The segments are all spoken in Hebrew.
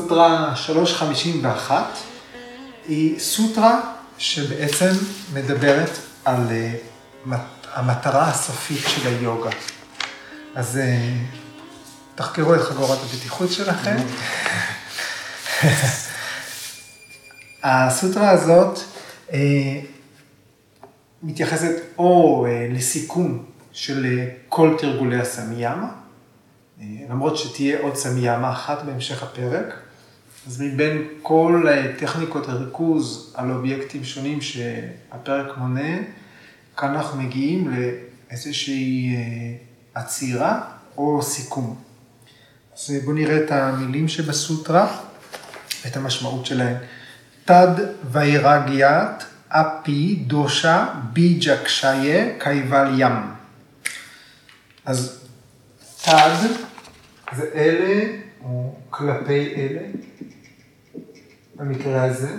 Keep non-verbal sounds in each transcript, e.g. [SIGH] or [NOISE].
סוטרה 351 היא סוטרה שבעצם מדברת על אה, המטרה הסופית של היוגה. אז אה, תחקרו את חגורת הבטיחות שלכם. [LAUGHS] הסוטרה הזאת אה, מתייחסת או לסיכום של כל תרגולי הסמיאמה, למרות שתהיה עוד סמיאמה אחת בהמשך הפרק. אז מבין כל טכניקות הריכוז על אובייקטים שונים שהפרק מונה, כאן אנחנו מגיעים לאיזושהי אה, עצירה או סיכום. אז בואו נראה את המילים שבסוטרה, את המשמעות שלהן. תד ויירגיית אפי דושה ביג'ה קשיה קייבל ים. אז תד זה אלה או כלפי אלה, במקרה הזה.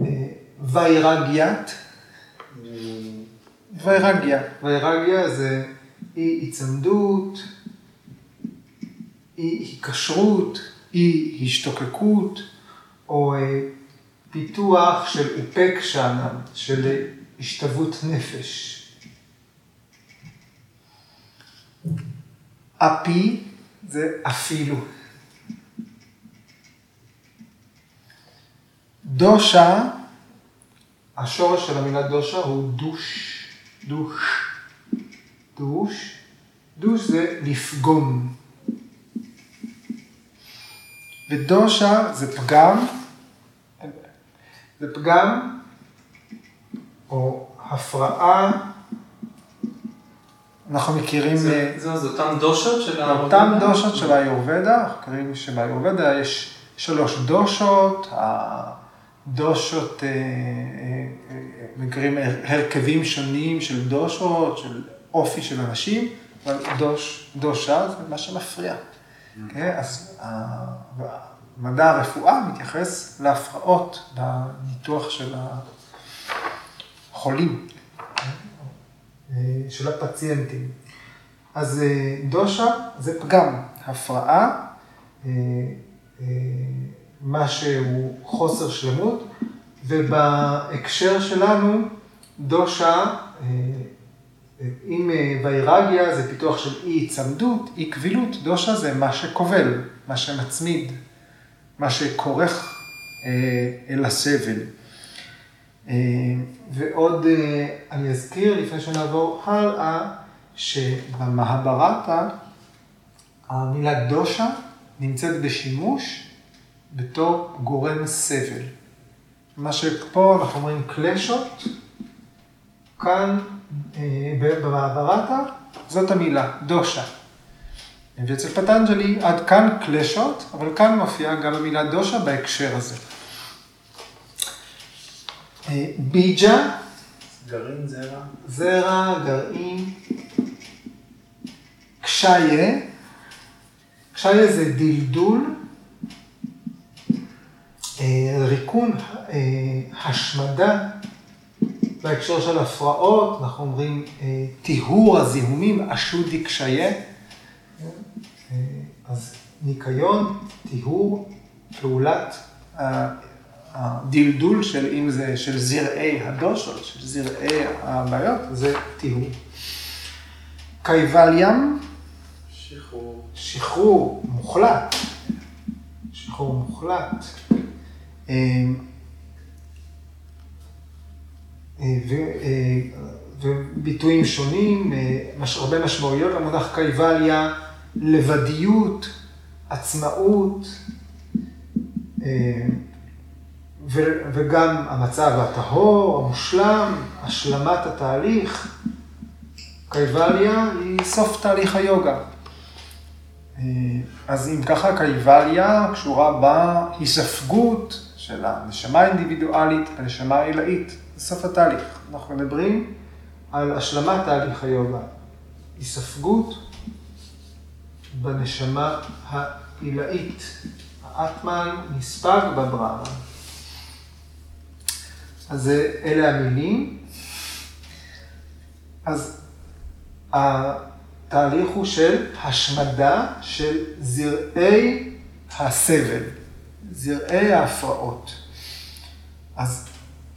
אה, ויירגיית ויירגיה. ויירגיה זה אי היצמדות, אי היקשרות, אי השתוקקות, או אה, פיתוח של איפק שאנן, של השתוות נפש. אפי זה אפילו. דושה השורש של המילה דושה הוא דוש, דוש, דוש, דוש זה לפגום. ודושה זה פגם, זה פגם או הפרעה, אנחנו מכירים... זה, זה, זה אותם דושות של האיורבדה? אותם דושות של האיורבדה, אנחנו מכירים שבאיורבדה יש שלוש דושות, דושות, נקראים אה, אה, אה, הרכבים שונים של דושות, של אופי של אנשים, אבל דוש, דושה זה מה שמפריע. כן? אז מדע הרפואה מתייחס להפרעות, לניתוח של החולים, של הפציינטים. אז דושה זה פגם, הפרעה. מה שהוא חוסר שלמות, ובהקשר שלנו, דושה, אם ויירגיה זה פיתוח של אי צמדות, אי קבילות, דושה זה מה שכובל, מה שמצמיד, מה שכורך אה, אל הסבל. אה, ועוד אני אזכיר, לפני שנעבור הלאה, שבמהברתה המילה דושה נמצאת בשימוש בתור גורם סבל. מה שפה אנחנו אומרים קלשות, כאן אה, במעברתה, זאת המילה, דושה. ואצל פטנג'לי עד כאן קלשות, אבל כאן מופיעה גם המילה דושה בהקשר הזה. אה, ביג'ה. גרעין, זרע. זרע, גרעין. קשיה. קשיה זה דלדול. אה, ריקון, אה, השמדה, בהקשר של הפרעות, אנחנו אומרים אה, טיהור הזיהומים, אשודי קשיה. אז ניקיון, טיהור, פעולת הדלדול של אם זה של זרעי הדושות, של זרעי הבעיות, זה טיהור. קייבליאם, שחרור. שחרור מוחלט. שחרור מוחלט. אמ, אה, אה, וביטויים שונים, אה, הרבה משמעויות למונח קייבליה, לבדיות, עצמאות, וגם המצב הטהור, המושלם, השלמת התהליך. קייבליה היא סוף תהליך היוגה. אז אם ככה, קייבליה קשורה בהיספגות של הנשמה האינדיבידואלית והנשמה העילאית, בסוף התהליך. אנחנו מדברים על השלמת תהליך היוגה, היספגות בנשמה העילאית. האטמן נספג בברמה. אז אלה המילים. אז התהליך הוא של השמדה של זרעי הסבל, זרעי ההפרעות. אז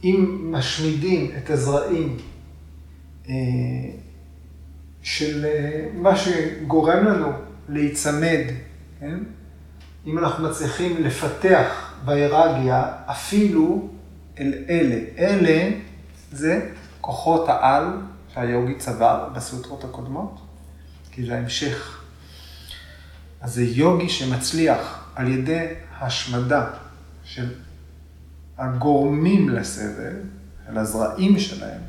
אם משמידים את הזרעים אה, של אה, מה שגורם לנו להיצמד, כן? אם אנחנו מצליחים לפתח ויירגיה אפילו אל אלה. אלה זה כוחות העל שהיוגי צבר בסוטרות הקודמות, כי זה ההמשך. אז זה יוגי שמצליח על ידי השמדה של הגורמים לסבל, של הזרעים שלהם.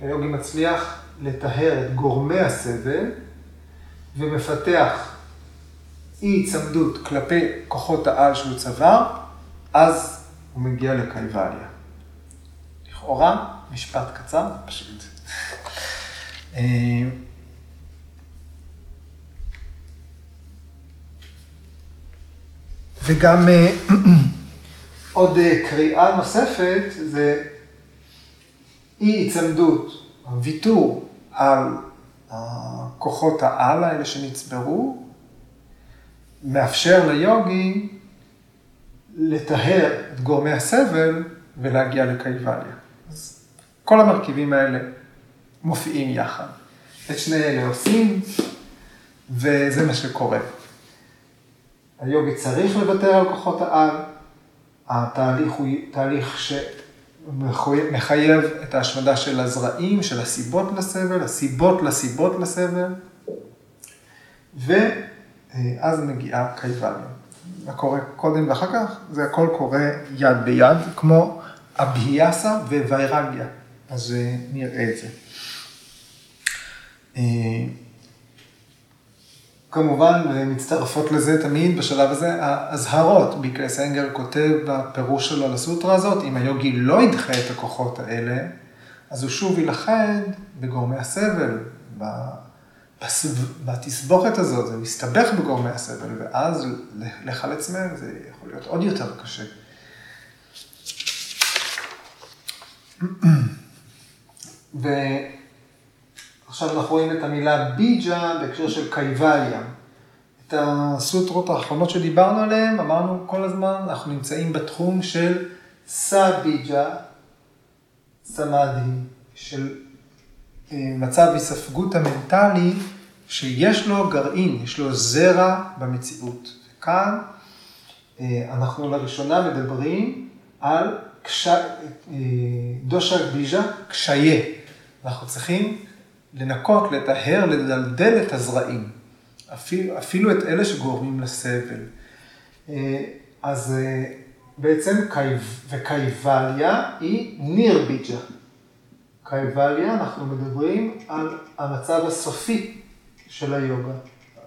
היוגי מצליח לטהר את גורמי הסבל ומפתח אי היצמדות כלפי כוחות העל שהוא צבר, אז הוא מגיע לקייבליה. לכאורה, משפט קצר, פשוט. וגם אה, [CLEARS THROAT] עוד אה, קריאה נוספת זה אי היצמדות, ויתור על כוחות העל האלה שנצברו, מאפשר ליוגי לטהר את גורמי הסבל ולהגיע לקייבליה. אז כל המרכיבים האלה מופיעים יחד. את שני אלה עושים, וזה מה שקורה. היוגי צריך לוותר על כוחות העל, התהליך הוא תהליך שמחייב את ההשמדה של הזרעים, של הסיבות לסבל, הסיבות לסיבות לסבל, ואז מגיעה קייבליה. מה קורה קודם ואחר כך, זה הכל קורה יד ביד, כמו אבהיאסה וויירגיה. אז אה, נראה את זה. אה, כמובן, מצטרפות לזה תמיד בשלב הזה האזהרות. ביקלי סנגר כותב בפירוש שלו לסוטרה הזאת, אם היוגי לא ידחה את הכוחות האלה, אז הוא שוב יילכד בגורמי הסבל, בתסבוכת הזאת, זה מסתבך בגורמי הסבל, ואז לחלץ מהם זה יכול להיות עוד יותר קשה. [CLEARS THROAT] ועכשיו אנחנו רואים את המילה ביג'ה בהקשר של קייבליה. את הסוטרות האחרונות שדיברנו עליהן, אמרנו כל הזמן, אנחנו נמצאים בתחום של סביג'ה, סמאדי, של אה, מצב היספגות המנטלי שיש לו גרעין, יש לו זרע במציאות. וכאן אה, אנחנו לראשונה מדברים על קש... אה, דושה ביז'ה, קשייה. אנחנו צריכים לנקות, לטהר, לדלדל את הזרעים. אפילו, אפילו את אלה שגורמים לסבל. אז בעצם וקייבליה היא ניר ביג'ה. קייבליה, אנחנו מדברים על המצב הסופי של היוגה.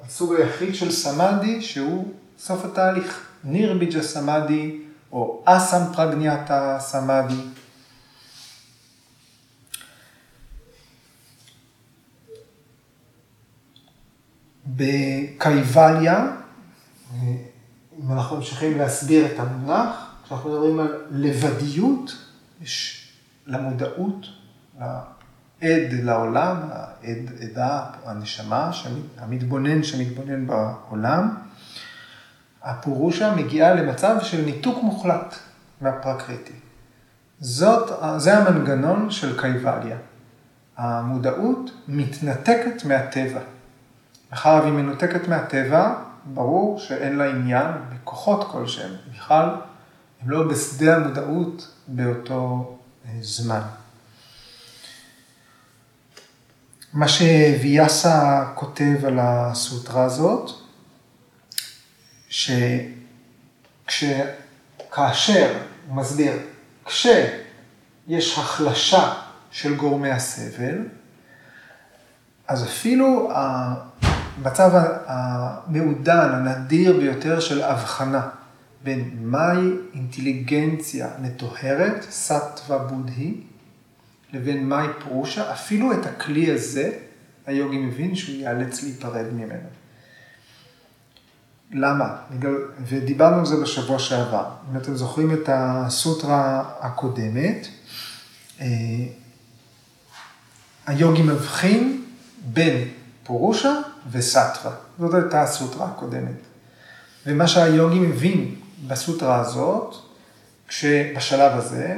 הסוג היחיד של סמאדי שהוא סוף התהליך. נירביג'ה סמאדי או אסם פרגניאטה סמאדי. בקייבליה, אם אנחנו ממשיכים להסביר את המונח, כשאנחנו מדברים על לבדיות, יש למודעות עד לעולם, העד, עדה, הנשמה, המתבונן שמתבונן בעולם, הפורושה מגיעה למצב של ניתוק מוחלט מהפרקריטי. זאת, זה המנגנון של קייבליה. המודעות מתנתקת מהטבע. מאחר והיא מנותקת מהטבע, ברור שאין לה עניין בכוחות כלשהם. בכלל, הם לא בשדה המודעות באותו אה, זמן. מה שוויאסה כותב על הסוטרה הזאת, שכאשר, הוא מסביר, כשיש החלשה של גורמי הסבל, אז אפילו המצב המעודן, הנדיר ביותר של הבחנה בין מהי אינטליגנציה מטוהרת, סטווה בודהי, לבין מאי פרושה, אפילו את הכלי הזה, היוגי מבין שהוא ייאלץ להיפרד ממנו. למה? ודיברנו על זה בשבוע שעבר. אם אתם זוכרים את הסוטרה הקודמת, אה, היוגי מבחין בין פורושה וסטווה. זאת הייתה הסוטרה הקודמת. ומה שהיוגי מבין בסוטרה הזאת, כשבשלב הזה,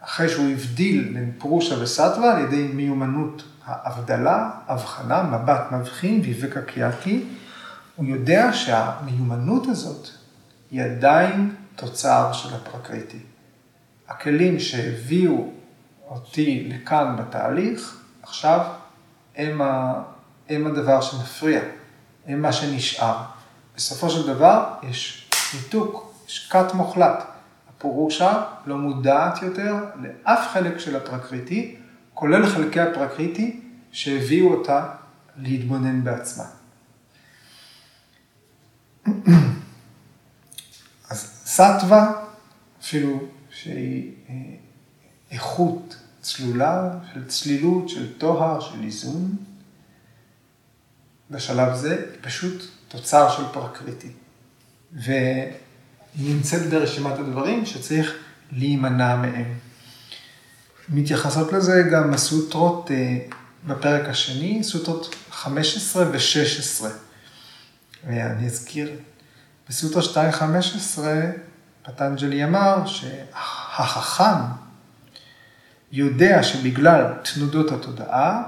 אחרי שהוא הבדיל בין פרושה וסטווה על ידי מיומנות ההבדלה, הבחנה, מבט מבחין ויבקה קיאקי, הוא יודע שהמיומנות הזאת היא עדיין תוצר של הפרקריטי. הכלים שהביאו אותי לכאן בתהליך, עכשיו הם, ה, הם הדבר שמפריע, הם מה שנשאר. בסופו של דבר יש ניתוק, יש קאט מוחלט. הפורושה לא מודעת יותר לאף חלק של הפרקריטי, כולל חלקי הפרקריטי שהביאו אותה להתבונן בעצמה. [CLEARS THROAT] אז סטווה, אפילו שהיא אה, איכות צלולה, של צלילות, של טוהר, של איזון, בשלב זה היא פשוט תוצר של פרקריטי. והיא נמצאת ברשימת הדברים שצריך להימנע מהם. מתייחסות לזה גם הסוטרות אה, בפרק השני, סוטרות 15 ו-16. ואני אזכיר, בסוטרה 2.15 פטנג'לי אמר שהחכם יודע שבגלל תנודות התודעה,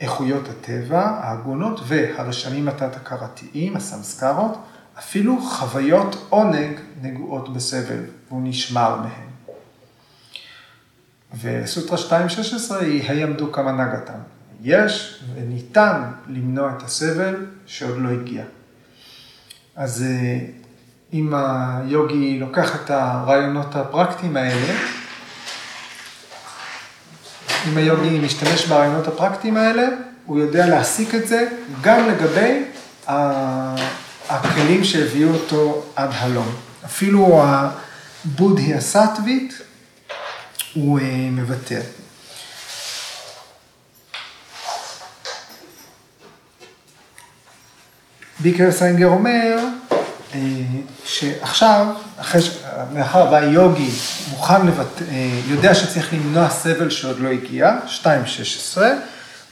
איכויות הטבע, העגונות והרשמים התת-הכרתיים, הסמסקרות, אפילו חוויות עונג נגועות בסבל, והוא נשמר מהם. וסוטרה 2.16 היא הימדו כמה נגתם. יש וניתן למנוע את הסבל שעוד לא הגיע. אז אה, אם היוגי לוקח את הרעיונות הפרקטיים האלה, אם היוגי משתמש ברעיונות הפרקטיים האלה, הוא יודע להסיק את זה גם לגבי הכלים שהביאו אותו עד הלום. אפילו הבודהי הסטווית הוא אה, מוותר. ביקר סיינגר אומר שעכשיו, אחרי. מאחר והיוגי מוכן לבט... אה, יודע שצריך למנוע סבל שעוד לא הגיע, 2.16,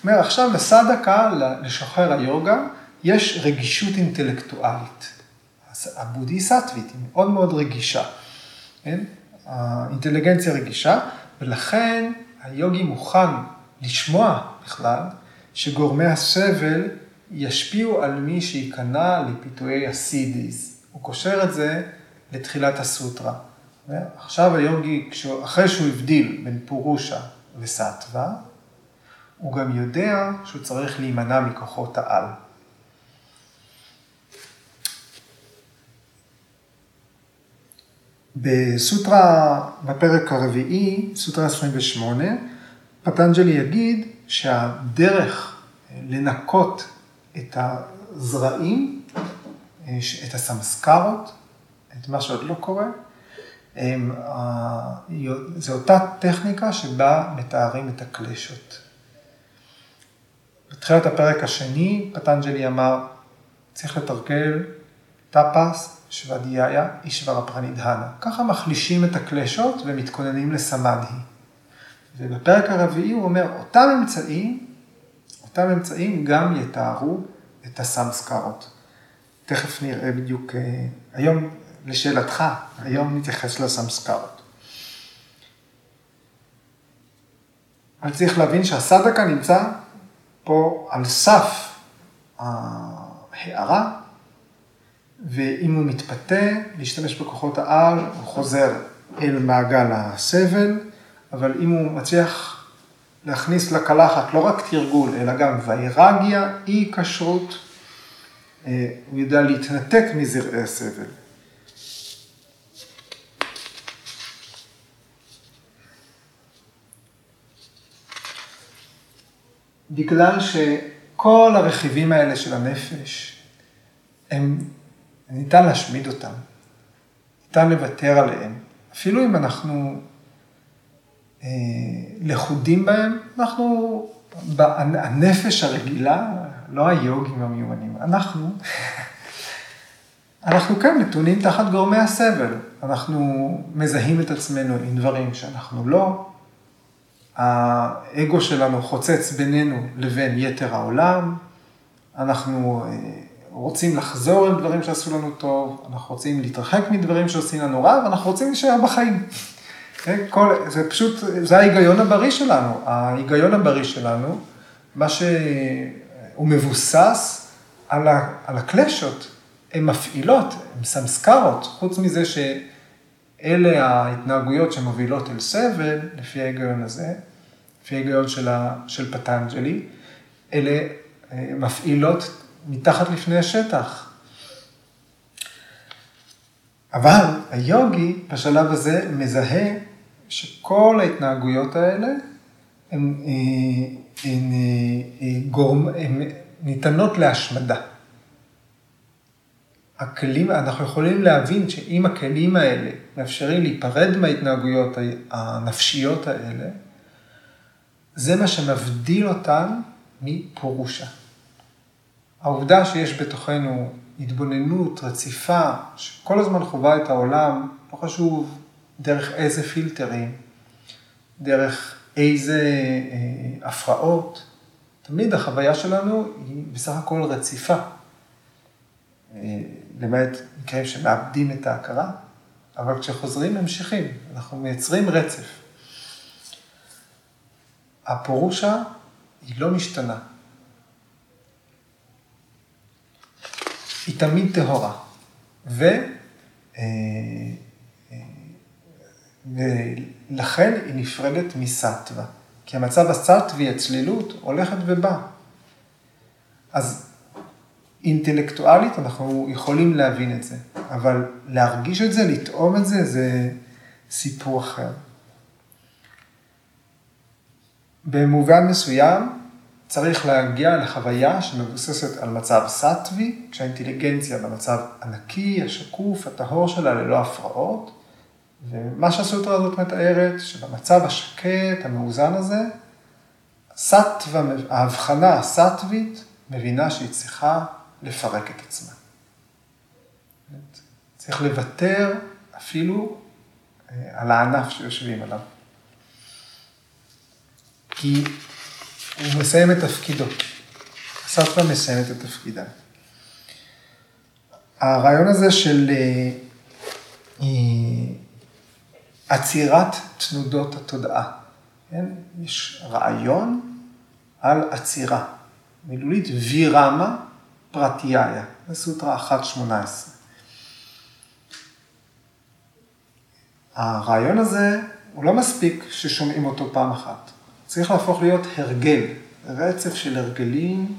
אומר עכשיו לסדקה, לשוחר היוגה, יש רגישות אינטלקטואלית. הבודהיסטווית היא מאוד מאוד רגישה, כן? האינטליגנציה רגישה, ולכן היוגי מוכן לשמוע בכלל שגורמי הסבל ישפיעו על מי שייכנע לפיתויי הסידיס. הוא קושר את זה לתחילת הסוטרה. עכשיו היוגי, אחרי שהוא הבדיל בין פורושה וסטווה, הוא גם יודע שהוא צריך להימנע מכוחות העל. בסוטרה, בפרק הרביעי, סוטרה 28, פטנג'לי יגיד שהדרך לנקות את הזרעים, את הסמסקרות, את מה שעוד לא קורה, זו אותה טכניקה שבה מתארים את הקלשות. בתחילת הפרק השני, פטנג'לי אמר, צריך לתרגל טאפס שוודאיה אישברה פרנידהנה. ככה מחלישים את הקלשות ומתכוננים לסמדהי. ובפרק הרביעי הוא אומר, אותם אמצעים, אותם אמצעים גם יתארו את הסמסקרות. תכף נראה בדיוק, אה, היום, לשאלתך, היום נתייחס לסמסקרות. אבל צריך להבין שהסדקה נמצא פה על סף ההערה, ואם הוא מתפתה להשתמש בכוחות העל, הוא חוזר אל מעגל הסבל, אבל אם הוא מצליח להכניס לקלחת לא רק תרגול, אלא גם ויירגיה, אי כשרות, אה, הוא יודע להתנתק מזרעי הסבל. בגלל שכל הרכיבים האלה של הנפש, הם, ניתן להשמיד אותם, ניתן לוותר עליהם. אפילו אם אנחנו לכודים בהם, אנחנו, הנפש הרגילה, לא היוגים המיומנים, אנחנו, [LAUGHS] אנחנו כן נתונים תחת גורמי הסבל. אנחנו מזהים את עצמנו עם דברים שאנחנו לא. האגו שלנו חוצץ בינינו לבין יתר העולם. אנחנו אה, רוצים לחזור על דברים שעשו לנו טוב, אנחנו רוצים להתרחק מדברים שעושים לנו רע, ואנחנו רוצים להישאר בחיים. כן? כל, זה פשוט, זה ההיגיון הבריא שלנו. ההיגיון הבריא שלנו, מה שהוא מבוסס על, ה, על הקלשות, הן מפעילות, הן סמסקרות, חוץ מזה שאלה ההתנהגויות שמובילות אל סבל, לפי ההיגיון הזה, לפי ההיגיון של, של פטנג'לי, אלה אה, מפעילות מתחת לפני השטח. אבל היוגי בשלב הזה מזהה שכל ההתנהגויות האלה הן, אה, הן, הן, גורם, הן ניתנות להשמדה. הכלים, אנחנו יכולים להבין שאם הכלים האלה מאפשרים להיפרד מההתנהגויות הנפשיות האלה, זה מה שמבדיל אותן מפורושה. העובדה שיש בתוכנו התבוננות רציפה, שכל הזמן חווה את העולם, לא חשוב דרך איזה פילטרים, דרך איזה אה, הפרעות, תמיד החוויה שלנו היא בסך הכל רציפה. אה, למעט מקרים שמאבדים את ההכרה, אבל כשחוזרים ממשיכים, אנחנו מייצרים רצף. הפורושה היא לא משתנה. היא תמיד טהורה. ו... אה, ולכן היא נפרדת מסטווה. כי המצב הסטווי, הצלילות, הולכת ובאה. אז אינטלקטואלית אנחנו יכולים להבין את זה, אבל להרגיש את זה, לטעום את זה, זה סיפור אחר. במובן מסוים, צריך להגיע לחוויה שמבוססת על מצב סטווי, כשהאינטליגנציה במצב הנקי, השקוף, הטהור שלה, ללא הפרעות. ומה שהסוטרה הזאת מתארת, שבמצב השקט, המאוזן הזה, סטווה, ההבחנה הסטווית מבינה שהיא צריכה לפרק את עצמה. צריך לוותר אפילו אה, על הענף שיושבים עליו. כי הוא מסיים את תפקידו. סבתא מסיים את תפקידה. הרעיון הזה של אה, אה, עצירת תנודות התודעה. כן? יש רעיון על עצירה. מילולית וירמה פרטיהיה, זה סוטרה 1.18. הרעיון הזה, הוא לא מספיק ששומעים אותו פעם אחת. צריך להפוך להיות הרגל, רצף של הרגלים,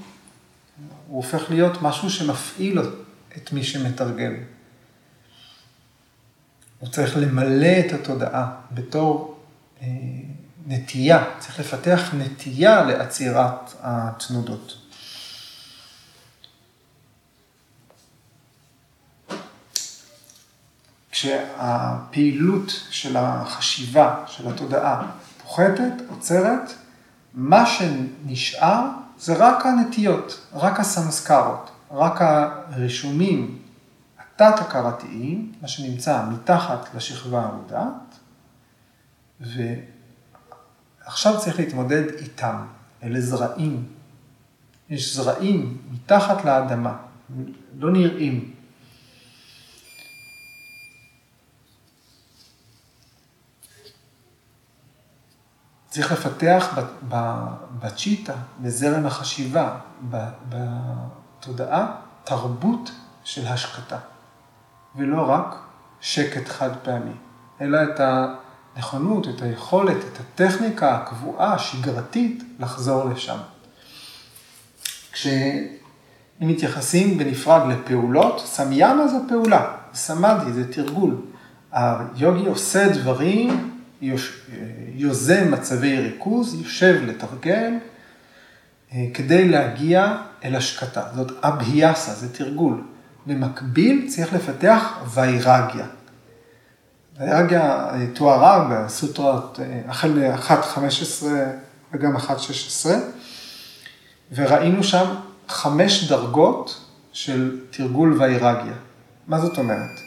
הוא הופך להיות משהו שמפעיל את מי שמתרגל. הוא צריך למלא את התודעה בתור אה, נטייה, צריך לפתח נטייה לעצירת התנודות. כשהפעילות של החשיבה, של התודעה, פוחתת, עוצרת, מה שנשאר זה רק הנטיות, רק הסמסקרות, רק הרישומים התת-הכרתיים, מה שנמצא מתחת לשכבה המודעת, ועכשיו צריך להתמודד איתם, אלה זרעים. יש זרעים מתחת לאדמה, לא נראים. צריך לפתח בצ'יטה, בזרם החשיבה, בתודעה, תרבות של השקטה. ולא רק שקט חד פעמי, אלא את הנכונות, את היכולת, את הטכניקה הקבועה, השגרתית, לחזור לשם. כשאם מתייחסים בנפרד לפעולות, סמיאמה זה פעולה, סמאדי זה תרגול. היוגי עושה דברים יוזם מצבי ריכוז, יושב לתרגל, אה, כדי להגיע אל השקטה. זאת אבהיאסה, זה תרגול. במקביל צריך לפתח ויירגיה. ויירגיה אה, תוארה בסוטרות אה, החל מ-1.15 וגם 1.16, וראינו שם חמש דרגות של תרגול ויירגיה. מה זאת אומרת?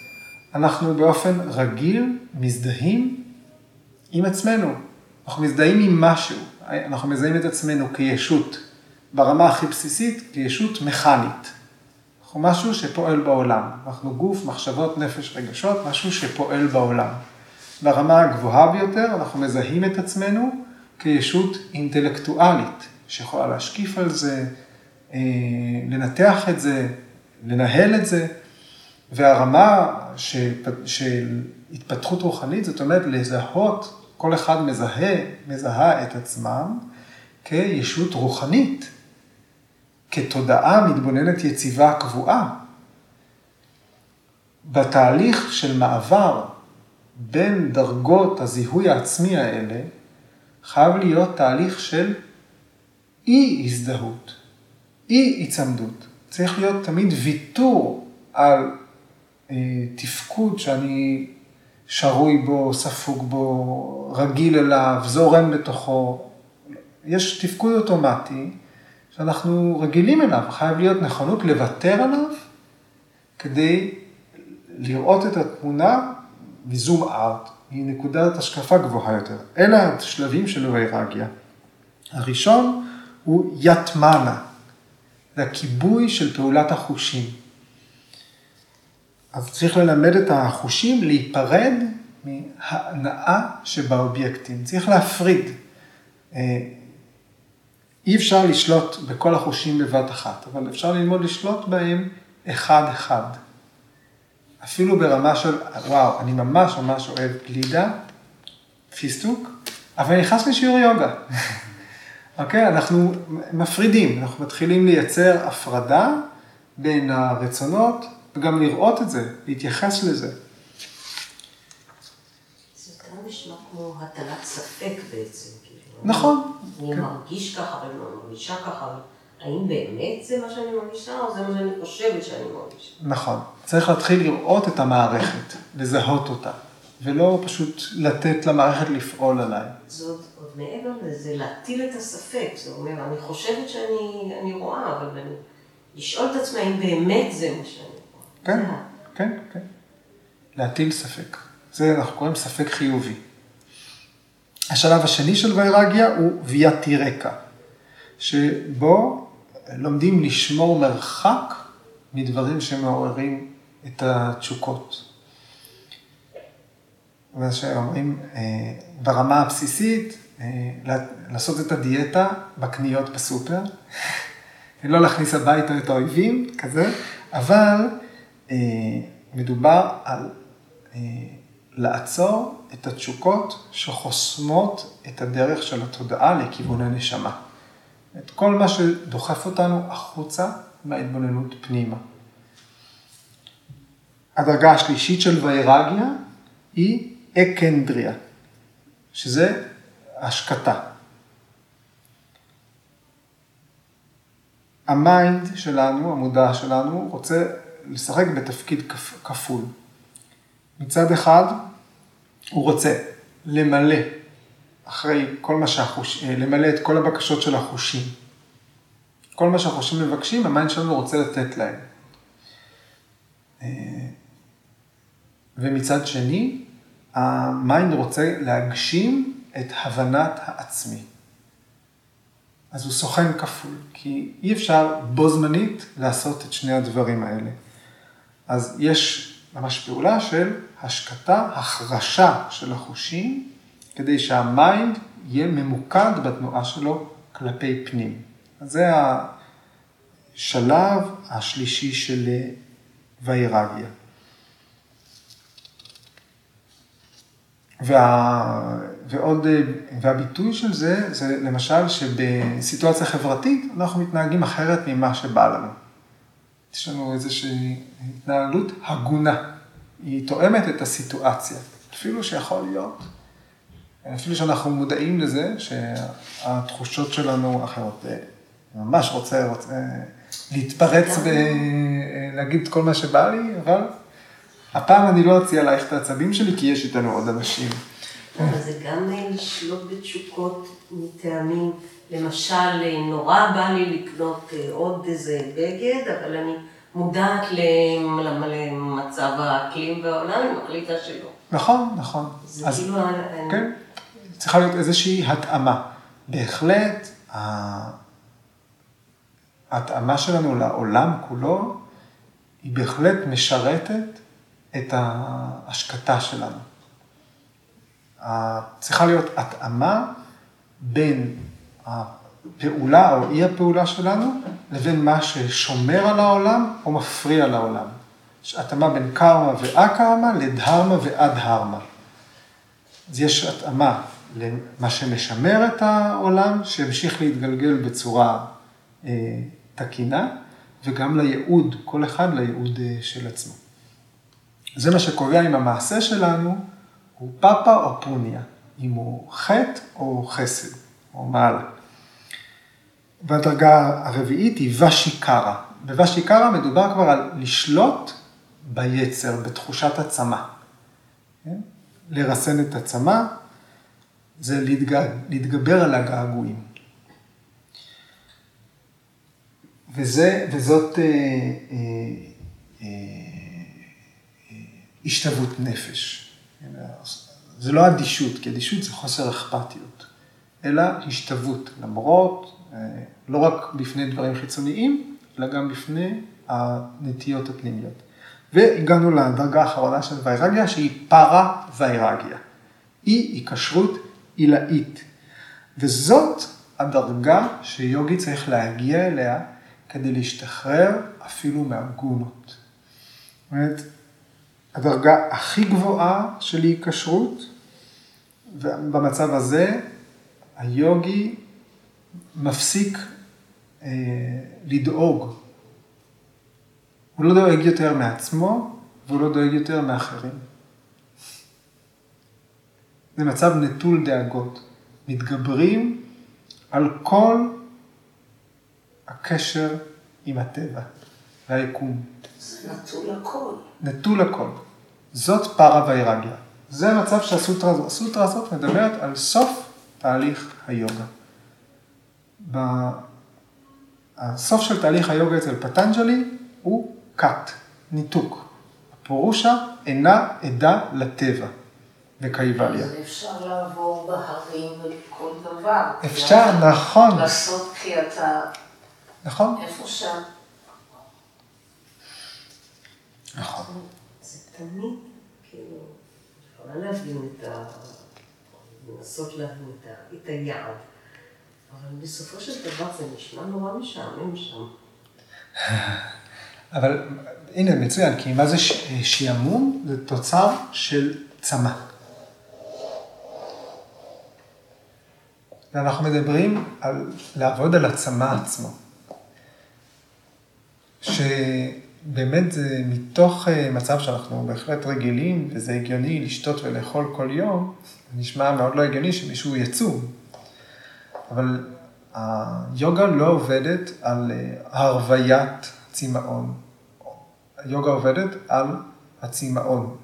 אנחנו באופן רגיל מזדהים עם עצמנו. אנחנו מזדהים עם משהו, אנחנו מזהים את עצמנו כישות, ברמה הכי בסיסית, כישות מכנית. אנחנו משהו שפועל בעולם. אנחנו גוף, מחשבות, נפש, רגשות, משהו שפועל בעולם. ברמה הגבוהה ביותר אנחנו מזהים את עצמנו כישות אינטלקטואלית, שיכולה להשקיף על זה, אה, לנתח את זה, לנהל את זה, והרמה של התפתחות רוחנית, זאת אומרת לזהות, כל אחד מזהה, מזהה את עצמם כישות רוחנית, כתודעה מתבוננת יציבה קבועה. בתהליך של מעבר בין דרגות הזיהוי העצמי האלה, חייב להיות תהליך של אי הזדהות, אי היצמדות. צריך להיות תמיד ויתור על אה, תפקוד שאני שרוי בו, ספוג בו, רגיל אליו, זורם בתוכו. יש תפקוד אוטומטי שאנחנו רגילים אליו, חייב להיות נכונות לוותר עליו כדי לראות את התמונה מזום ארט, מנקודת השקפה גבוהה יותר. אלה השלבים של ויירגיה. הראשון הוא יתמנה, זה הכיבוי של פעולת החושים. אז צריך ללמד את החושים להיפרד מההנאה שבאובייקטים. צריך להפריד. אי אפשר לשלוט בכל החושים בבת אחת, אבל אפשר ללמוד לשלוט בהם אחד-אחד. אפילו ברמה של, וואו, אני ממש ממש אוהב גלידה, פיסטוק, אבל נכנס לשיעור יוגה. [LAUGHS] אוקיי? אנחנו מפרידים, אנחנו מתחילים לייצר הפרדה בין הרצונות, וגם לראות את זה, להתייחס לזה. זה גם נשמע כמו הטלת ספק בעצם. נכון. אני כן. מרגיש ככה ואני מרגישה ככה, האם באמת זה מה שאני מרגישה, או זה מה שאני חושבת שאני מרגישה? נכון. צריך להתחיל לראות את המערכת, לזהות אותה, ולא פשוט לתת למערכת לפעול עליי. זאת עוד מעבר לזה, להטיל את הספק. זאת אומרת, אני חושבת שאני אני רואה, אבל אני... לשאול את עצמי האם באמת זה מה שאני רואה. כן, כן, כן. להטיל ספק. זה אנחנו קוראים ספק חיובי. השלב השני של ויירגיה הוא ויאטי רקע, שבו לומדים לשמור מרחק מדברים שמעוררים את התשוקות. מה שאומרים, אה, ברמה הבסיסית, אה, לעשות את הדיאטה בקניות בסופר, [LAUGHS] לא להכניס הביתה את האויבים, כזה, אבל אה, מדובר על לעצור את התשוקות שחוסמות את הדרך של התודעה לכיוון הנשמה. את כל מה שדוחף אותנו החוצה מההתבוננות פנימה. הדרגה השלישית של ויירגיה היא אקנדריה, שזה השקטה. ה mind שלנו, המודע שלנו, רוצה לשחק בתפקיד כפ, כפול. מצד אחד, הוא רוצה למלא אחרי כל מה שהחוש... למלא את כל הבקשות של החושים. כל מה שהחושים מבקשים, ה mind שלנו רוצה לתת להם. אה, ומצד שני, ה mind רוצה להגשים את הבנת העצמי. אז הוא סוכן כפול, כי אי אפשר בו זמנית לעשות את שני הדברים האלה. אז יש ממש פעולה של השקטה, החרשה של החושים, כדי שהמיינד יהיה ממוקד בתנועה שלו כלפי פנים. אז זה השלב השלישי של ויירגיה. וה... ועוד, והביטוי של זה, זה למשל שבסיטואציה חברתית אנחנו מתנהגים אחרת ממה שבא לנו. יש לנו איזושהי התנהלות הגונה, היא תואמת את הסיטואציה, אפילו שיכול להיות, אפילו שאנחנו מודעים לזה שהתחושות שלנו אחרות. ממש רוצה, רוצה להתפרץ ולהגיד את כל מה שבא לי, אבל הפעם אני לא אציע עלייך את העצבים שלי, כי יש איתנו עוד אנשים. אבל זה גם לשלוט בתשוקות מטעמים, למשל, נורא בא לי לקנות עוד איזה בגד, אבל אני מודעת למצב האקלים והעולם, אני מחליטה שלא. נכון, נכון. זה אז, כאילו... כן, צריכה להיות איזושהי התאמה. בהחלט, ההתאמה שלנו לעולם כולו היא בהחלט משרתת את ההשקטה שלנו. צריכה להיות התאמה בין הפעולה או אי הפעולה שלנו לבין מה ששומר על העולם או מפריע לעולם. יש התאמה בין קרמה ואקרמה לדהרמה ואדהרמה. אז יש התאמה למה שמשמר את העולם, שהמשיך להתגלגל בצורה אה, תקינה, וגם לייעוד, כל אחד לייעוד אה, של עצמו. זה מה שקובע אם המעשה שלנו הוא פאפה או פוניה, אם הוא חטא או חסד, או מעלה. והדרגה הרביעית היא ושיקרה. בוושיקרה מדובר כבר על לשלוט ביצר, בתחושת הצמא. כן? לרסן את הצמא, זה להתגע... להתגבר על הגעגועים. וזה, וזאת אה, אה, אה, השתוות נפש. זה לא אדישות, כי אדישות זה חוסר אכפתיות, אלא השתוות, למרות, אה, לא רק בפני דברים חיצוניים, אלא גם בפני הנטיות הפנימיות. והגענו לדרגה האחרונה של ויירגיה, שהיא פרה ויירגיה. היא היקשרות עילאית. וזאת הדרגה שיוגי צריך להגיע אליה כדי להשתחרר אפילו מהגונות. זאת אומרת, הדרגה הכי גבוהה של היקשרות, ובמצב הזה היוגי מפסיק אה, לדאוג. הוא לא דואג יותר מעצמו, והוא לא דואג יותר מאחרים. זה מצב נטול דאגות. מתגברים על כל הקשר עם הטבע והיקום. זה נטול הכל. נטול הכל. זאת פרה ויירגיה. זה המצב שהסוטרה הזאת, הסוטרה הזאת מדברת על סוף תהליך היוגה. הסוף של תהליך היוגה אצל פטנג'לי הוא קאט, ניתוק. הפורושה אינה עדה לטבע וקייבליה. אפשר לעבור בהרים ולכל דבר. אפשר, נכון. לעשות כי אתה... נכון. איפה שם? נכון. זה תמיד, כאילו, יכולה להבין את ה... לנסות להבין את, היעד, אבל בסופו של דבר זה נשמע נורא משעמם שם. [SIGHS] אבל הנה, מצוין, כי מה זה שעמום? זה תוצר של צמא. ואנחנו מדברים על לעבוד על הצמא עצמו. שבאמת זה מתוך אה, מצב שאנחנו בהחלט רגילים, וזה הגיוני לשתות ולאכול כל יום, נשמע מאוד לא הגיוני שמישהו יצום. אבל היוגה לא עובדת על אה, הרוויית צמאון. היוגה עובדת על הצמאון.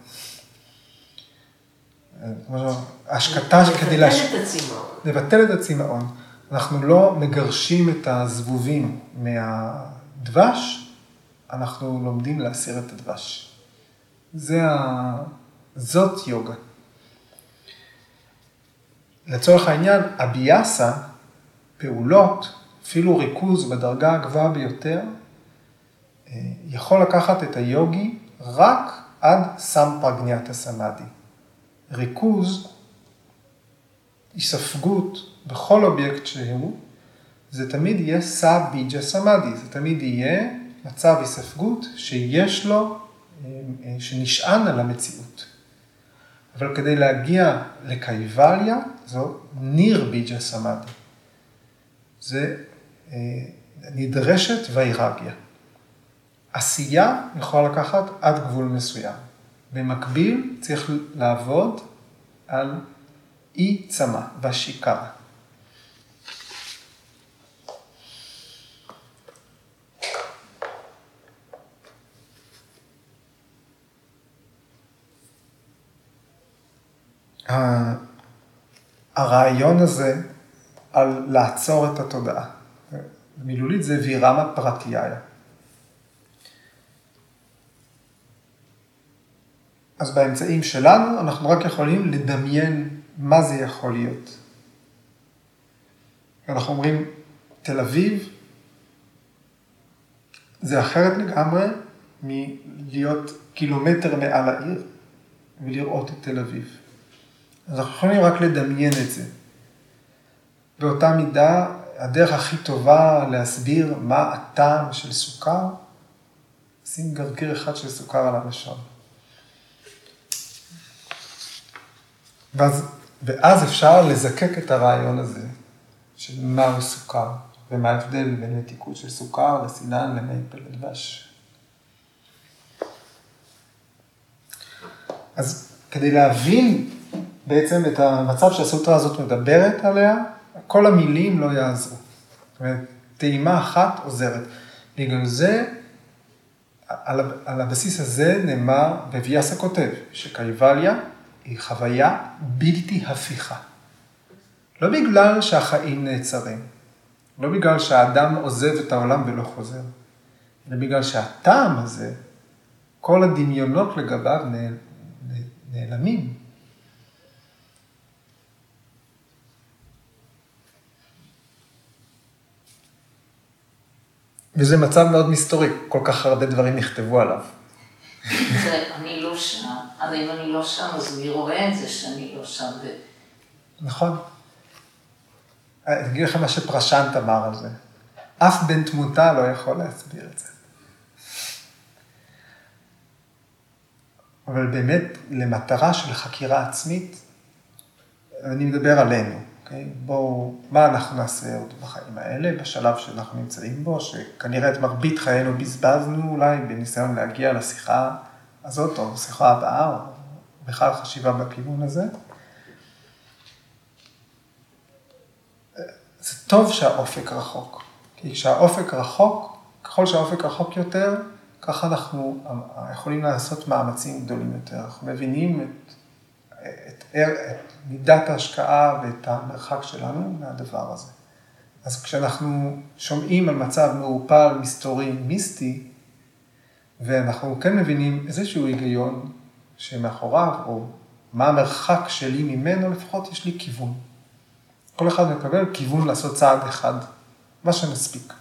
השקטה כדי להש... לבטל את הצמאון. לבטל את הצמאון. אנחנו לא מגרשים את הזבובים מהדבש, אנחנו לומדים להסיר את הדבש. זה ה... זאת יוגה. לצורך העניין, הביאסה, פעולות, אפילו ריכוז בדרגה הגבוהה ביותר, אה, יכול לקחת את היוגי רק עד סמפרגניאטה סמאדי. ריכוז, היספגות בכל אובייקט שהוא, זה תמיד יהיה סא ביג'ה סמאדי, זה תמיד יהיה מצב היספגות שיש לו, אה, אה, שנשען על המציאות. אבל כדי להגיע לקייבליה, זו ניר ביג'ה סמאדי. זה אה, נדרשת ויירגיה. עשייה יכולה לקחת עד גבול מסוים. במקביל צריך לעבוד על אי צמא והשיקרה. הרעיון הזה על לעצור את התודעה, מילולית זה וירמה פרטיהיה. אז באמצעים שלנו אנחנו רק יכולים לדמיין מה זה יכול להיות. אנחנו אומרים, תל אביב זה אחרת לגמרי מלהיות קילומטר מעל העיר ולראות את תל אביב. אז אנחנו יכולים רק לדמיין את זה. באותה מידה, הדרך הכי טובה להסביר מה הטעם של סוכר, שים גרגיר אחד של סוכר על הלשון. ואז, ואז אפשר לזקק את הרעיון הזה של מהו סוכר, ומה ההבדל בין מתיקות של סוכר לסינן למייפל לדבש. אז כדי להבין בעצם את המצב שהסוטרה הזאת מדברת עליה, כל המילים לא יעזרו. זאת אומרת, טעימה אחת עוזרת. בגלל זה, על, על הבסיס הזה נאמר, וויאסה כותב, שקייבליה היא חוויה בלתי הפיכה. לא בגלל שהחיים נעצרים, לא בגלל שהאדם עוזב את העולם ולא חוזר, אלא בגלל שהטעם הזה, כל הדמיונות לגביו נעלמים. וזה מצב מאוד מסתורי, כל כך הרבה דברים נכתבו עליו. אני לא שם, אז אם אני לא שם, אז מי רואה את זה שאני לא שם? נכון. אני אגיד לכם מה שפרשנט אמר על זה. אף בן תמותה לא יכול להסביר את זה. אבל באמת, למטרה של חקירה עצמית, אני מדבר עלינו. אוקיי? בואו, מה אנחנו נעשה עוד בחיים האלה, בשלב שאנחנו נמצאים בו, שכנראה את מרבית חיינו בזבזנו אולי בניסיון להגיע לשיחה הזאת, או לשיחה הבאה, או בכלל חשיבה בכיוון הזה. זה טוב שהאופק רחוק, כי כשהאופק רחוק, ככל שהאופק רחוק יותר, ככה אנחנו יכולים לעשות מאמצים גדולים יותר. אנחנו מבינים את, את, מידת ההשקעה ואת המרחק שלנו מהדבר הזה. אז כשאנחנו שומעים על מצב מעורפל, מסתורי, מיסטי, ואנחנו כן מבינים איזשהו היגיון שמאחוריו, או מה המרחק שלי ממנו, לפחות יש לי כיוון. כל אחד מקבל כיוון לעשות צעד אחד, מה שנספיק.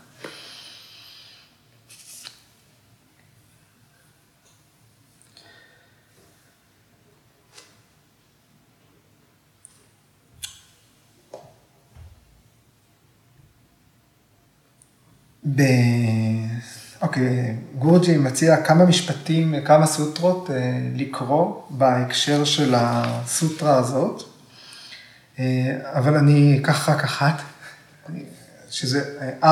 ב... אוקיי, גורג'י מציע כמה משפטים, כמה סוטרות אה, לקרוא בהקשר של הסוטרה הזאת, אה, אבל אני אקח רק אחת, שזה 4.31,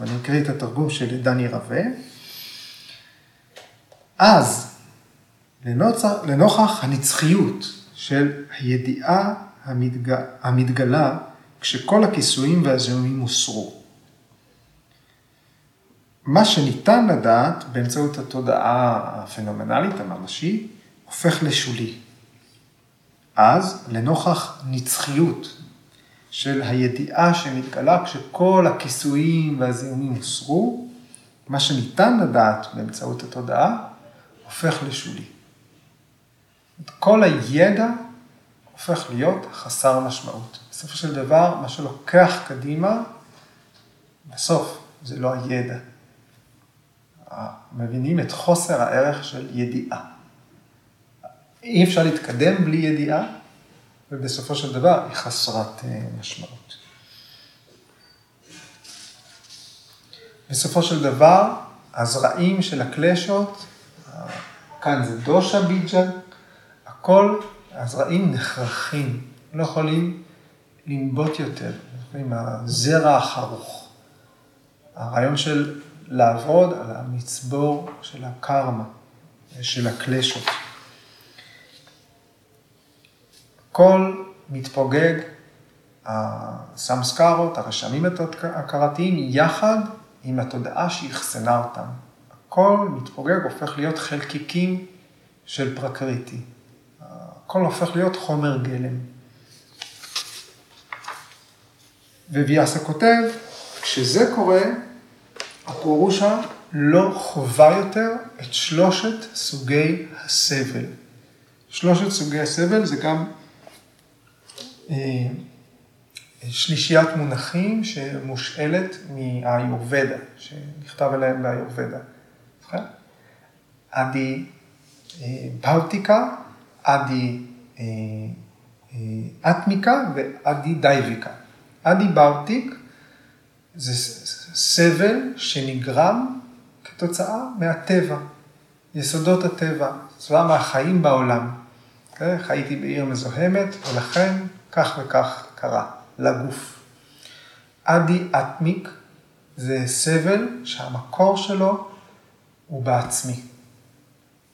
ואני אקריא את התרגום של דני רווה. אז, לנוכח הנצחיות של הידיעה המתגלה כשכל הכיסויים והזיהומים הוסרו. מה שניתן לדעת באמצעות התודעה הפנומנלית, הממשית, הופך לשולי. אז, לנוכח נצחיות של הידיעה שמתגלה כשכל הכיסויים והזיהומים הוסרו, מה שניתן לדעת באמצעות התודעה הופך לשולי. כל הידע הופך להיות חסר משמעות. בסופו של דבר, מה שלוקח קדימה, בסוף זה לא הידע, מבינים את חוסר הערך של ידיעה. אי אפשר להתקדם בלי ידיעה, ובסופו של דבר היא חסרת אה, משמעות. בסופו של דבר, הזרעים של הקלשות, כאן זה דושה ביג'ה, הכל, הזרעים נחרכים, לא יכולים לנבוט יותר, עם הזרע החרוך. הרעיון של לעבוד על המצבור של הקרמה, של הקלשות. הכל מתפוגג, הסמסקרות, הרשמים ההכרתיים, יחד עם התודעה שאחסנה אותם. הכל מתפוגג, הופך להיות חלקיקים של פרקריטי. הכל הופך להיות חומר גלם. וויאסה כותב, כשזה קורה, הפורושה לא חווה יותר את שלושת סוגי הסבל. שלושת סוגי הסבל זה גם אה, שלישיית מונחים שמושאלת מהאיורבדה, שנכתב עליהם באיורבדה. אדי אה, באוטיקה, אדי אה, אטמיקה ואדי דייביקה. אדי באוטיק זה סבל שנגרם כתוצאה מהטבע, יסודות הטבע, צבא מהחיים בעולם. Okay? חייתי בעיר מזוהמת, ולכן כך וכך קרה לגוף. אדי אטמיק זה סבל שהמקור שלו הוא בעצמי.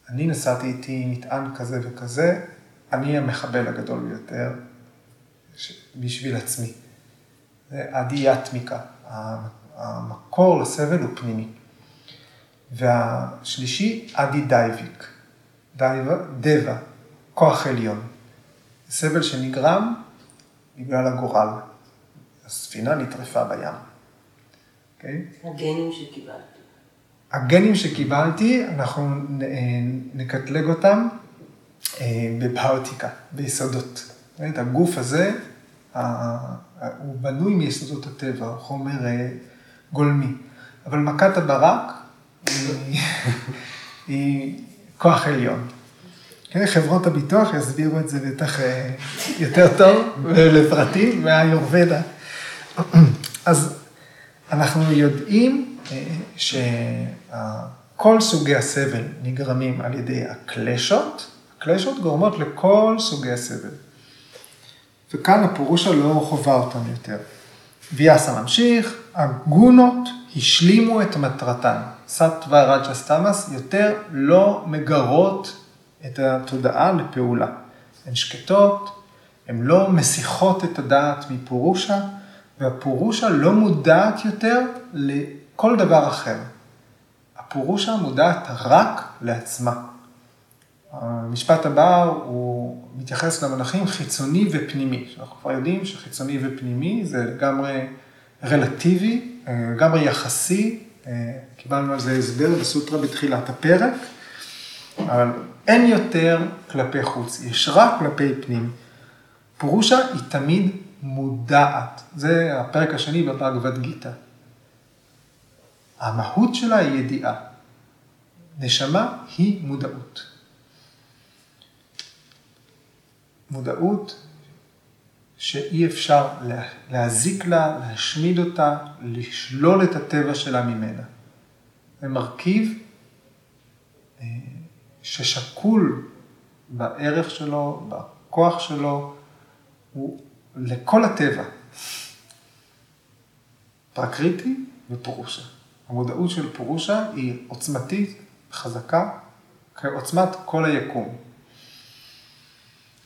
אני נסעתי איתי מטען כזה וכזה, אני המחבל הגדול ביותר בשביל עצמי. זה אדי אטמיקה, המקור לסבל הוא פנימי. והשלישי, אדי דייביק, דבה, כוח עליון. סבל שנגרם בגלל הגורל. הספינה נטרפה בים. Okay? הגנים שקיבלתי. הגנים שקיבלתי, אנחנו נ- נקטלג אותם אה, בבאוטיקה, ביסודות. זאת הגוף הזה, הוא בנוי מיסודות הטבע, הוא חומר אה, גולמי. אבל מכת הברק היא, היא כוח עליון. כן, חברות הביטוח יסבירו את זה בטח אה, יותר טוב ולפרטים מהיורבדה. אז אנחנו יודעים אה, שכל סוגי הסבל נגרמים על ידי הקלשות, הקלשות גורמות לכל סוגי הסבל. וכאן הפירושה לא חובה אותם יותר. ויאסה ממשיך, הגונות השלימו את מטרתן. סטווה רג'ה סטמאס יותר לא מגרות את התודעה לפעולה. הן שקטות, הן לא מסיחות את הדעת מפורושה, והפורושה לא מודעת יותר לכל דבר אחר. הפורושה מודעת רק לעצמה. המשפט הבא הוא מתייחס למונחים חיצוני ופנימי. אנחנו כבר יודעים שחיצוני ופנימי זה לגמרי רלטיבי, לגמרי יחסי. קיבלנו על זה הסבר בסוטרה בתחילת הפרק, אבל אין יותר כלפי חוץ, יש רק כלפי פנים. פורושה היא תמיד מודעת. זה הפרק השני בבאגבד גיתא. המהות שלה היא ידיעה. נשמה היא מודעות. מודעות שאי אפשר להזיק לה, להשמיד אותה, לשלול את הטבע שלה ממנה. זה מרכיב ששקול בערך שלו, בכוח שלו, הוא לכל הטבע. פרקריטי ופורושה. המודעות של פורושה היא עוצמתית, חזקה, כעוצמת כל היקום.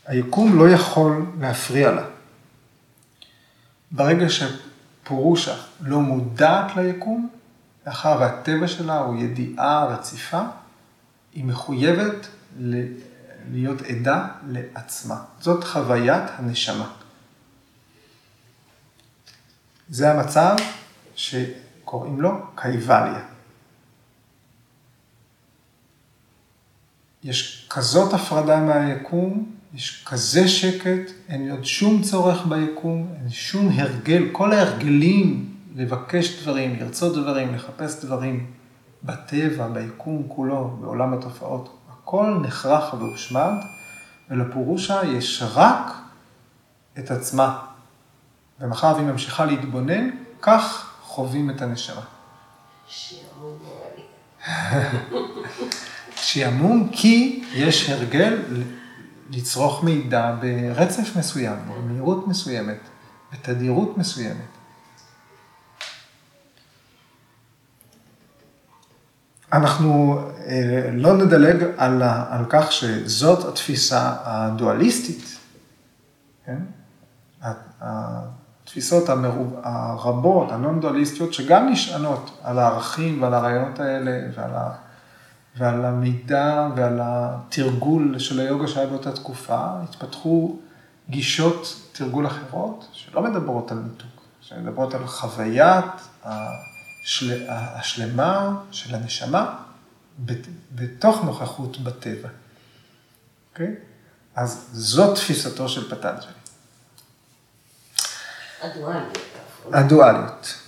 היקום לא יכול להפריע לה. ברגע שפורושה לא מודעת ליקום, מאחר והטבע שלה הוא ידיעה רציפה, היא מחויבת להיות עדה לעצמה. זאת חוויית הנשמה. זה המצב שקוראים לו קייבליה. יש כזאת הפרדה מהיקום, יש כזה שקט, אין עוד שום צורך ביקום, אין שום הרגל, כל ההרגלים לבקש דברים, לרצות דברים, לחפש דברים בטבע, ביקום כולו, בעולם התופעות, הכל נחרח והושמד, ולפורושה יש רק את עצמה. ומחר והיא ממשיכה להתבונן, כך חווים את הנשמה. שעמום [LAUGHS] כי יש הרגל לצרוך מידע ברצף מסוים, במהירות מסוימת, בתדירות מסוימת. אנחנו לא נדלג על, על כך שזאת התפיסה הדואליסטית, כן? התפיסות המרוב, הרבות, הנון-דואליסטיות, שגם נשענות על הערכים ועל הרעיונות האלה ועל, ה, ועל המידע ועל התרגול של היוגה שהיה באותה תקופה, התפתחו גישות תרגול אחרות שלא מדברות על ניתוק, שמדברות על חוויית השל, השלמה של הנשמה בתוך נוכחות בטבע. אוקיי? Okay? אז זאת תפיסתו של פטנג'לי. הדואליות. הדואליות.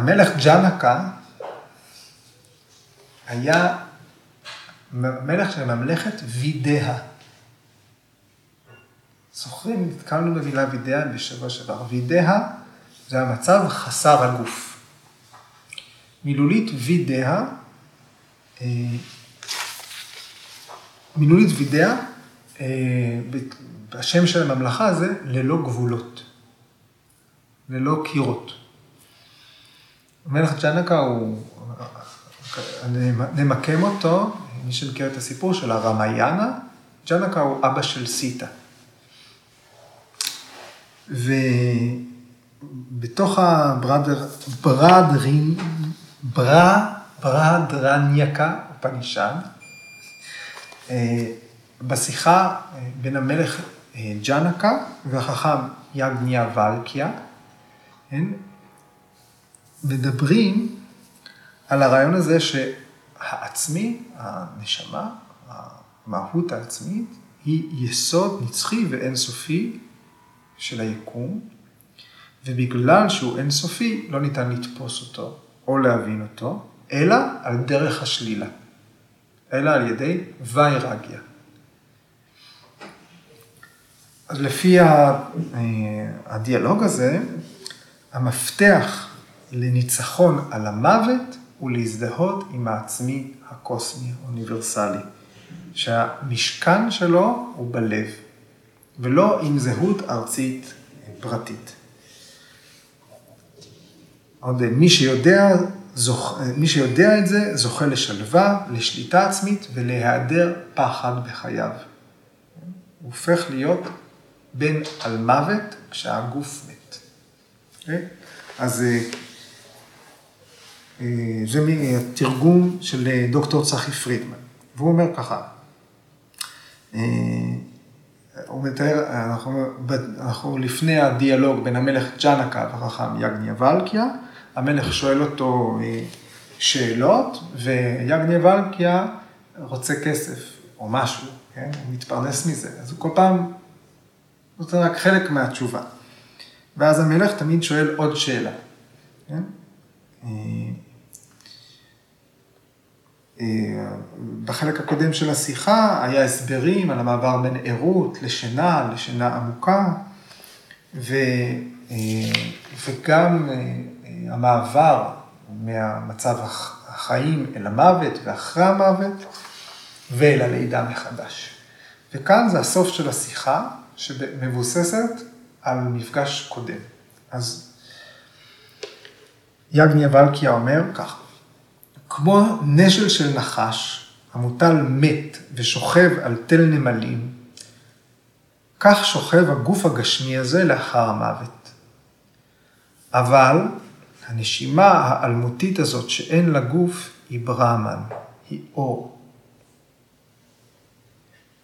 המלך ג'נקה היה מלך של ממלכת וידאה. זוכרים, נתקלנו במילה וידאה בשבוע שעבר. וידאה זה המצב חסר הגוף. מילולית וידאה, אה, מילולית וידאה, אה, השם של הממלכה זה ללא גבולות, ללא קירות. המלך ג'נקה הוא, נמקם אותו, מי שמכיר את הסיפור של הרמיינה, ג'נקה הוא אבא של סיטה. ובתוך הבראדר, ברדרין, ברה, ברדרניאקה, פנישן, אה, בשיחה אה, בין המלך אה, ג'נקה והחכם יגניה ולקיה, כן? מדברים על הרעיון הזה שהעצמי, הנשמה, המהות העצמית, היא יסוד נצחי ואינסופי של היקום, ובגלל שהוא אינסופי, לא ניתן לתפוס אותו או להבין אותו, אלא על דרך השלילה, אלא על ידי ויירגיה. אז לפי אה, הדיאלוג הזה, המפתח לניצחון על המוות הוא להזדהות עם העצמי הקוסמי, האוניברסלי, שהמשכן שלו הוא בלב, ולא עם זהות ארצית פרטית. עוד מי שיודע, זוכ... מי שיודע את זה זוכה לשלווה, לשליטה עצמית ולהיעדר פחד בחייו. הוא הופך להיות בן על מוות כשהגוף מת. Okay? אוקיי? אז אה, זה מתרגום של אה, דוקטור צחי פרידמן, והוא אומר ככה, הוא מתאר, אנחנו, אנחנו לפני הדיאלוג בין המלך ג'נקה והחכם יגניה ולקיה, המלך שואל אותו שאלות, ויגניה ולקיה רוצה כסף או משהו, כן? הוא מתפרנס מזה, אז הוא כל פעם נותן רק חלק מהתשובה. ואז המלך תמיד שואל עוד שאלה. כן? אה, אה, בחלק הקודם של השיחה היה הסברים על המעבר בין ערות לשינה, לשינה עמוקה, ו, אה, וגם המעבר מהמצב החיים אל המוות ואחרי המוות ואל הלידה מחדש. וכאן זה הסוף של השיחה, שמבוססת על מפגש קודם. אז יגניה ולקיה אומר כך, כמו נשל של נחש המוטל מת ושוכב על תל נמלים, כך שוכב הגוף הגשמי הזה לאחר המוות. אבל הנשימה האלמותית הזאת שאין לה גוף היא ברמן, היא אור.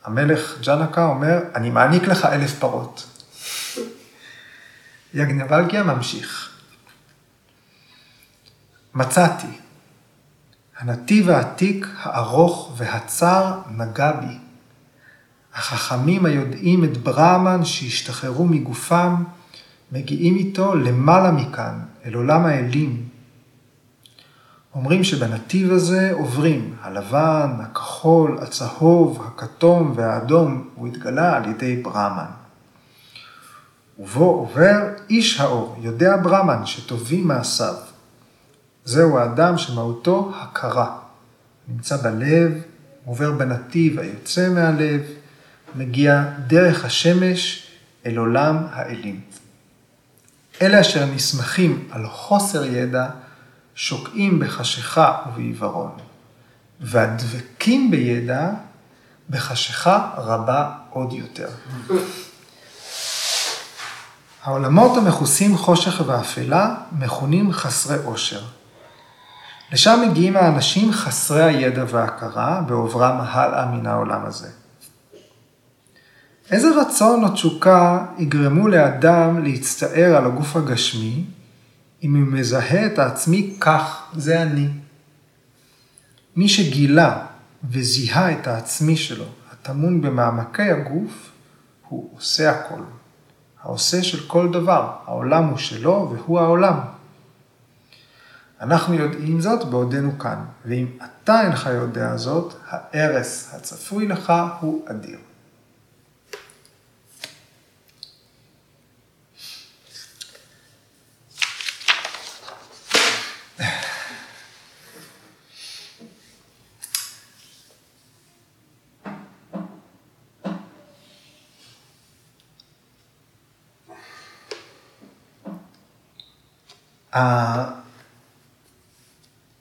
המלך ג'נקה אומר, אני מעניק לך אלף פרות. יגנבלגיה ממשיך. מצאתי, הנתיב העתיק, הארוך והצר נגע בי. החכמים היודעים את ברהמן שהשתחררו מגופם, מגיעים איתו למעלה מכאן, אל עולם האלים. אומרים שבנתיב הזה עוברים הלבן, הכחול, הצהוב, הכתום והאדום, הוא התגלה על ידי ברהמן. ובו עובר איש האור, יודע ברמן שטובים מעשיו. זהו האדם שמהותו הכרה. נמצא בלב, עובר בנתיב היוצא מהלב, מגיע דרך השמש אל עולם האלים. אלה אשר נסמכים על חוסר ידע, שוקעים בחשיכה ובעיוורון, והדבקים בידע, בחשיכה רבה עוד יותר. העולמות המכוסים חושך ואפלה מכונים חסרי עושר. לשם מגיעים האנשים חסרי הידע וההכרה בעוברם הלאה מן העולם הזה. איזה רצון או תשוקה יגרמו לאדם להצטער על הגוף הגשמי, אם הוא מזהה את העצמי כך, זה אני. מי שגילה וזיהה את העצמי שלו, הטמון במעמקי הגוף, הוא עושה הכל. העושה של כל דבר, העולם הוא שלו והוא העולם. אנחנו יודעים זאת בעודנו כאן, ואם אתה אינך יודע זאת, ההרס הצפוי לך הוא אדיר.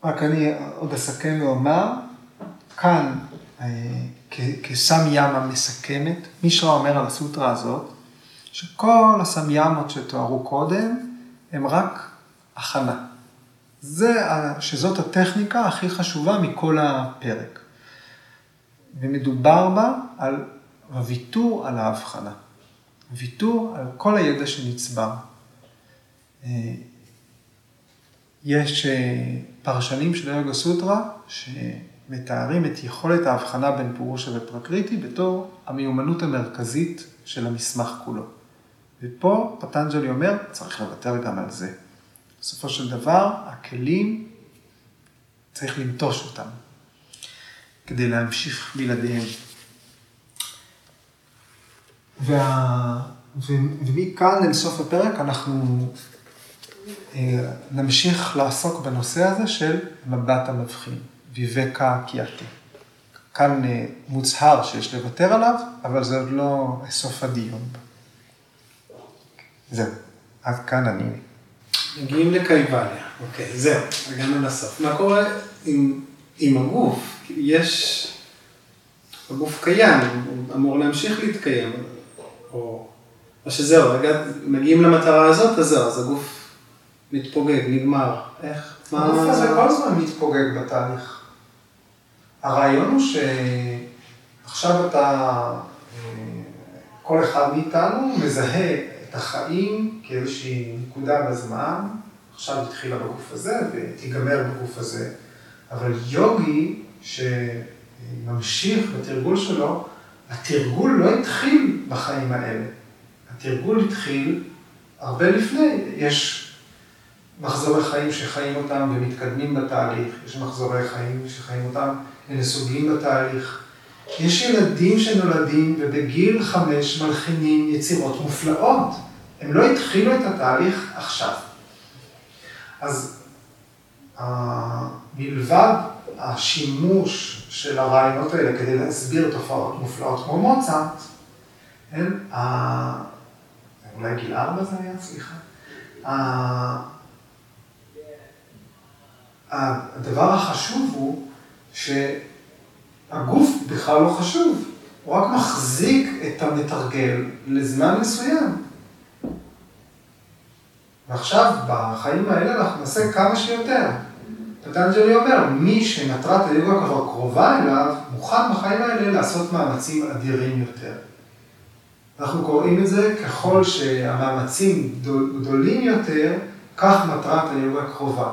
רק אני עוד אסכם ואומר, כאן, אה, כסמי-ימה מסכמת, מישרא אומר על הסוטרה הזאת, שכל הסמי-ימות שתוארו קודם, הם רק הכנה. זה, שזאת הטכניקה הכי חשובה מכל הפרק. ומדובר בה על הוויתור על ההבחנה. ויתור על כל הידע שנצבר. אה, יש אה, פרשנים של יוגה סוטרה שמתארים את יכולת ההבחנה בין פורושה ופרקריטי בתור המיומנות המרכזית של המסמך כולו. ופה פטנג'לי אומר, צריך לוותר גם על זה. בסופו של דבר, הכלים, צריך לנטוש אותם כדי להמשיך בלעדיהם. וה... ומכאן אל סוף הפרק אנחנו נמשיך לעסוק בנושא הזה של מבט המבחין, ויבקה קיאטי. כאן אה, מוצהר שיש לוותר עליו, אבל זה עוד לא סוף הדיון. זהו, עד כאן אני. מגיעים לקייבליה, אוקיי, זהו, הגענו לסוף. מה קורה עם, עם הגוף? יש, הגוף קיים, הוא אמור להמשיך להתקיים, או, או שזהו, מגיעים למטרה הזאת, אז זהו, אז הגוף מתפוגג, נגמר. איך? מה... הגוף הזה כל הזמן מתפוגג בתהליך. הרעיון הוא שעכשיו אתה, אה, כל אחד מאיתנו מזהה את החיים כאיזושהי נקודה בזמן, עכשיו התחילה בגוף הזה ותיגמר בגוף הזה, אבל יוגי שממשיך בתרגול שלו, התרגול לא התחיל בחיים האלה. התרגול התחיל הרבה לפני. יש מחזורי חיים שחיים אותם ומתקדמים בתהליך, יש מחזורי חיים שחיים אותם ונסוגים בתהליך. יש ילדים שנולדים ובגיל חמש מלחינים יצירות מופלאות. הם לא התחילו את התהליך עכשיו. אז מלבד השימוש של הרעיונות האלה כדי להסביר תופעות מופלאות כמו מוצרט, הם, אולי גיל ארבע זה היה, סליחה, הדבר החשוב הוא שהגוף בכלל לא חשוב, הוא רק מחזיק את המתרגל לזמן מסוים. ועכשיו, בחיים האלה אנחנו נעשה כמה שיותר. פטנג'לי אומר, מי שמטרת היוגה כבר קרובה אליו, מוכן בחיים האלה לעשות מאמצים אדירים יותר. אנחנו קוראים את זה ככל שהמאמצים גדולים יותר, כך מטרת היוגה קרובה.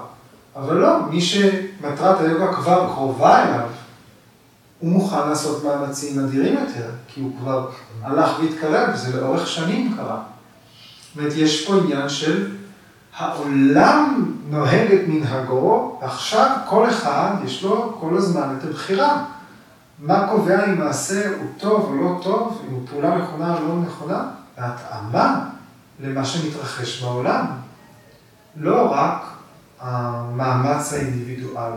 אבל לא, מי שמטרת היוגה כבר קרובה אליו, הוא מוכן לעשות מאמצים אדירים יותר, כי הוא כבר הלך והתקרב, זה לאורך שנים קרה. זאת אומרת, יש פה עניין של העולם נוהג את מנהגו, ועכשיו כל אחד יש לו כל הזמן את הבחירה. מה קובע אם מעשה הוא טוב או לא טוב, אם הוא פעולה נכונה או לא נכונה? והתאמה למה שמתרחש בעולם. לא רק המאמץ האינדיבידואלי.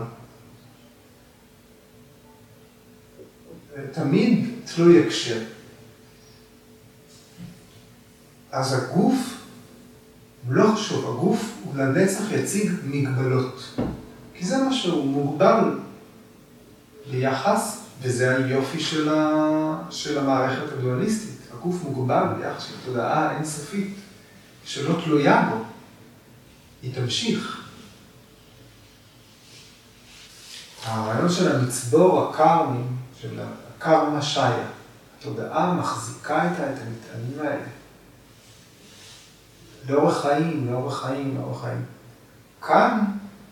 תמיד תלוי הקשר. אז הגוף, לא חשוב, הגוף הוא לנצח יציג מגבלות. כי זה מה שהוא מוגבל ביחס, וזה היופי של, ה... של המערכת הדואליסטית. הגוף מוגבל ביחס לתודעה אינסופית, שלא תלויה בו. היא תמשיך. הרעיון של המצבור הקרמים, של הקרמה שיה, התודעה מחזיקה איתה את המטענים האלה. לאורך חיים, לאורך חיים, לאורך חיים. כאן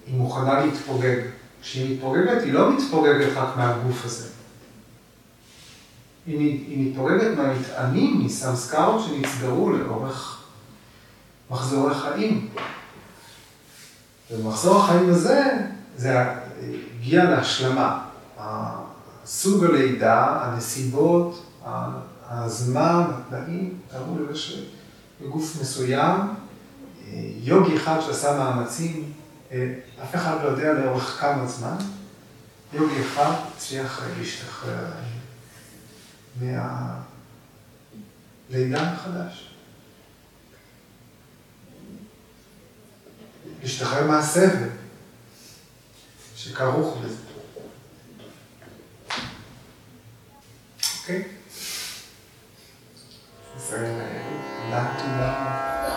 היא מוכנה להתפוגג. כשהיא מתפוגגת, היא לא מתפוגגת רק מהגוף הזה. היא, היא מתפוגגת מהמטענים, מסמסקרות שנצברו לאורך מחזורי חיים. ומחזור החיים הזה, זה הגיע להשלמה. סוג הלידה, הנסיבות, הזמן, התנאים, קראו לזה שבגוף מסוים, יוגי אחד שעשה מאמצים, אף אחד לא יודע לאורך כמה זמן, יוגי אחד הצליח להשתחרר מהלידה מחדש. להשתחרר מהסבל שכרוך בזה. אוקיי? זה תודה, תודה.